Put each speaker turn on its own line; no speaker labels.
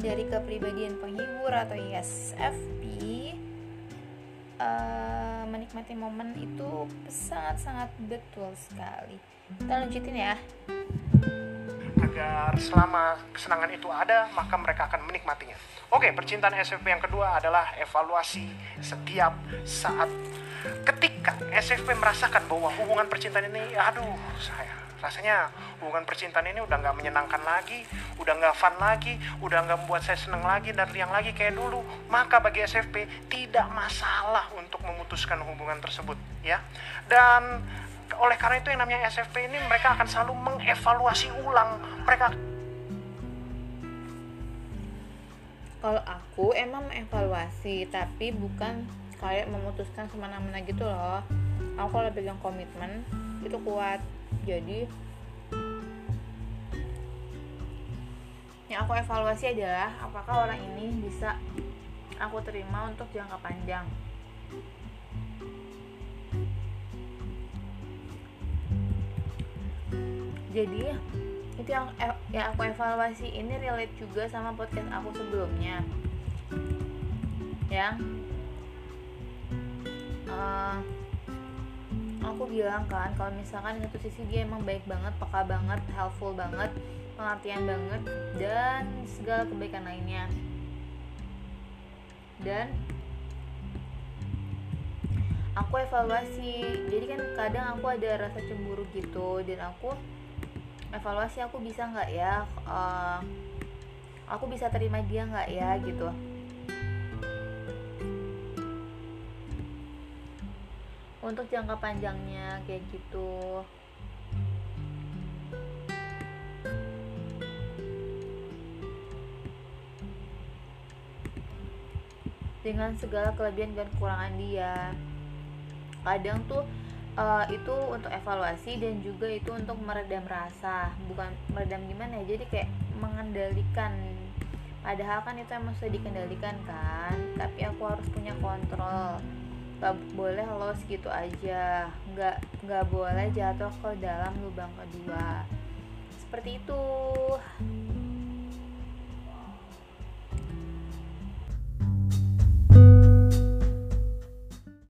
dari kepribadian penghibur atau ISFP uh, menikmati momen itu sangat-sangat betul sekali. Kita lanjutin ya.
Agar selama kesenangan itu ada maka mereka akan menikmatinya. Oke percintaan SFP yang kedua adalah evaluasi setiap saat. Ketika SFP merasakan bahwa hubungan percintaan ini aduh saya rasanya hubungan percintaan ini udah nggak menyenangkan lagi, udah nggak fun lagi, udah nggak membuat saya senang lagi dan riang lagi kayak dulu. Maka bagi SFP tidak masalah untuk memutuskan hubungan tersebut, ya. Dan oleh karena itu yang namanya SFP ini mereka akan selalu mengevaluasi ulang mereka
kalau aku emang mengevaluasi tapi bukan kayak memutuskan semena-mena gitu loh aku kalau pegang komitmen itu kuat. Jadi yang aku evaluasi adalah apakah orang ini bisa aku terima untuk jangka panjang. Jadi itu yang yang aku evaluasi. Ini relate juga sama podcast aku sebelumnya. Yang uh, aku bilang kan kalau misalkan di satu sisi dia emang baik banget peka banget helpful banget pengertian banget dan segala kebaikan lainnya. Dan aku evaluasi jadi kan kadang aku ada rasa cemburu gitu dan aku evaluasi aku bisa nggak ya uh, aku bisa terima dia nggak ya gitu untuk jangka panjangnya kayak gitu. Dengan segala kelebihan dan kekurangan dia. Kadang tuh uh, itu untuk evaluasi dan juga itu untuk meredam rasa. Bukan meredam gimana ya jadi kayak mengendalikan. Padahal kan itu emang sudah dikendalikan kan tapi aku harus punya kontrol gak boleh los gitu aja. Nggak nggak boleh jatuh ke dalam lubang kedua. Seperti itu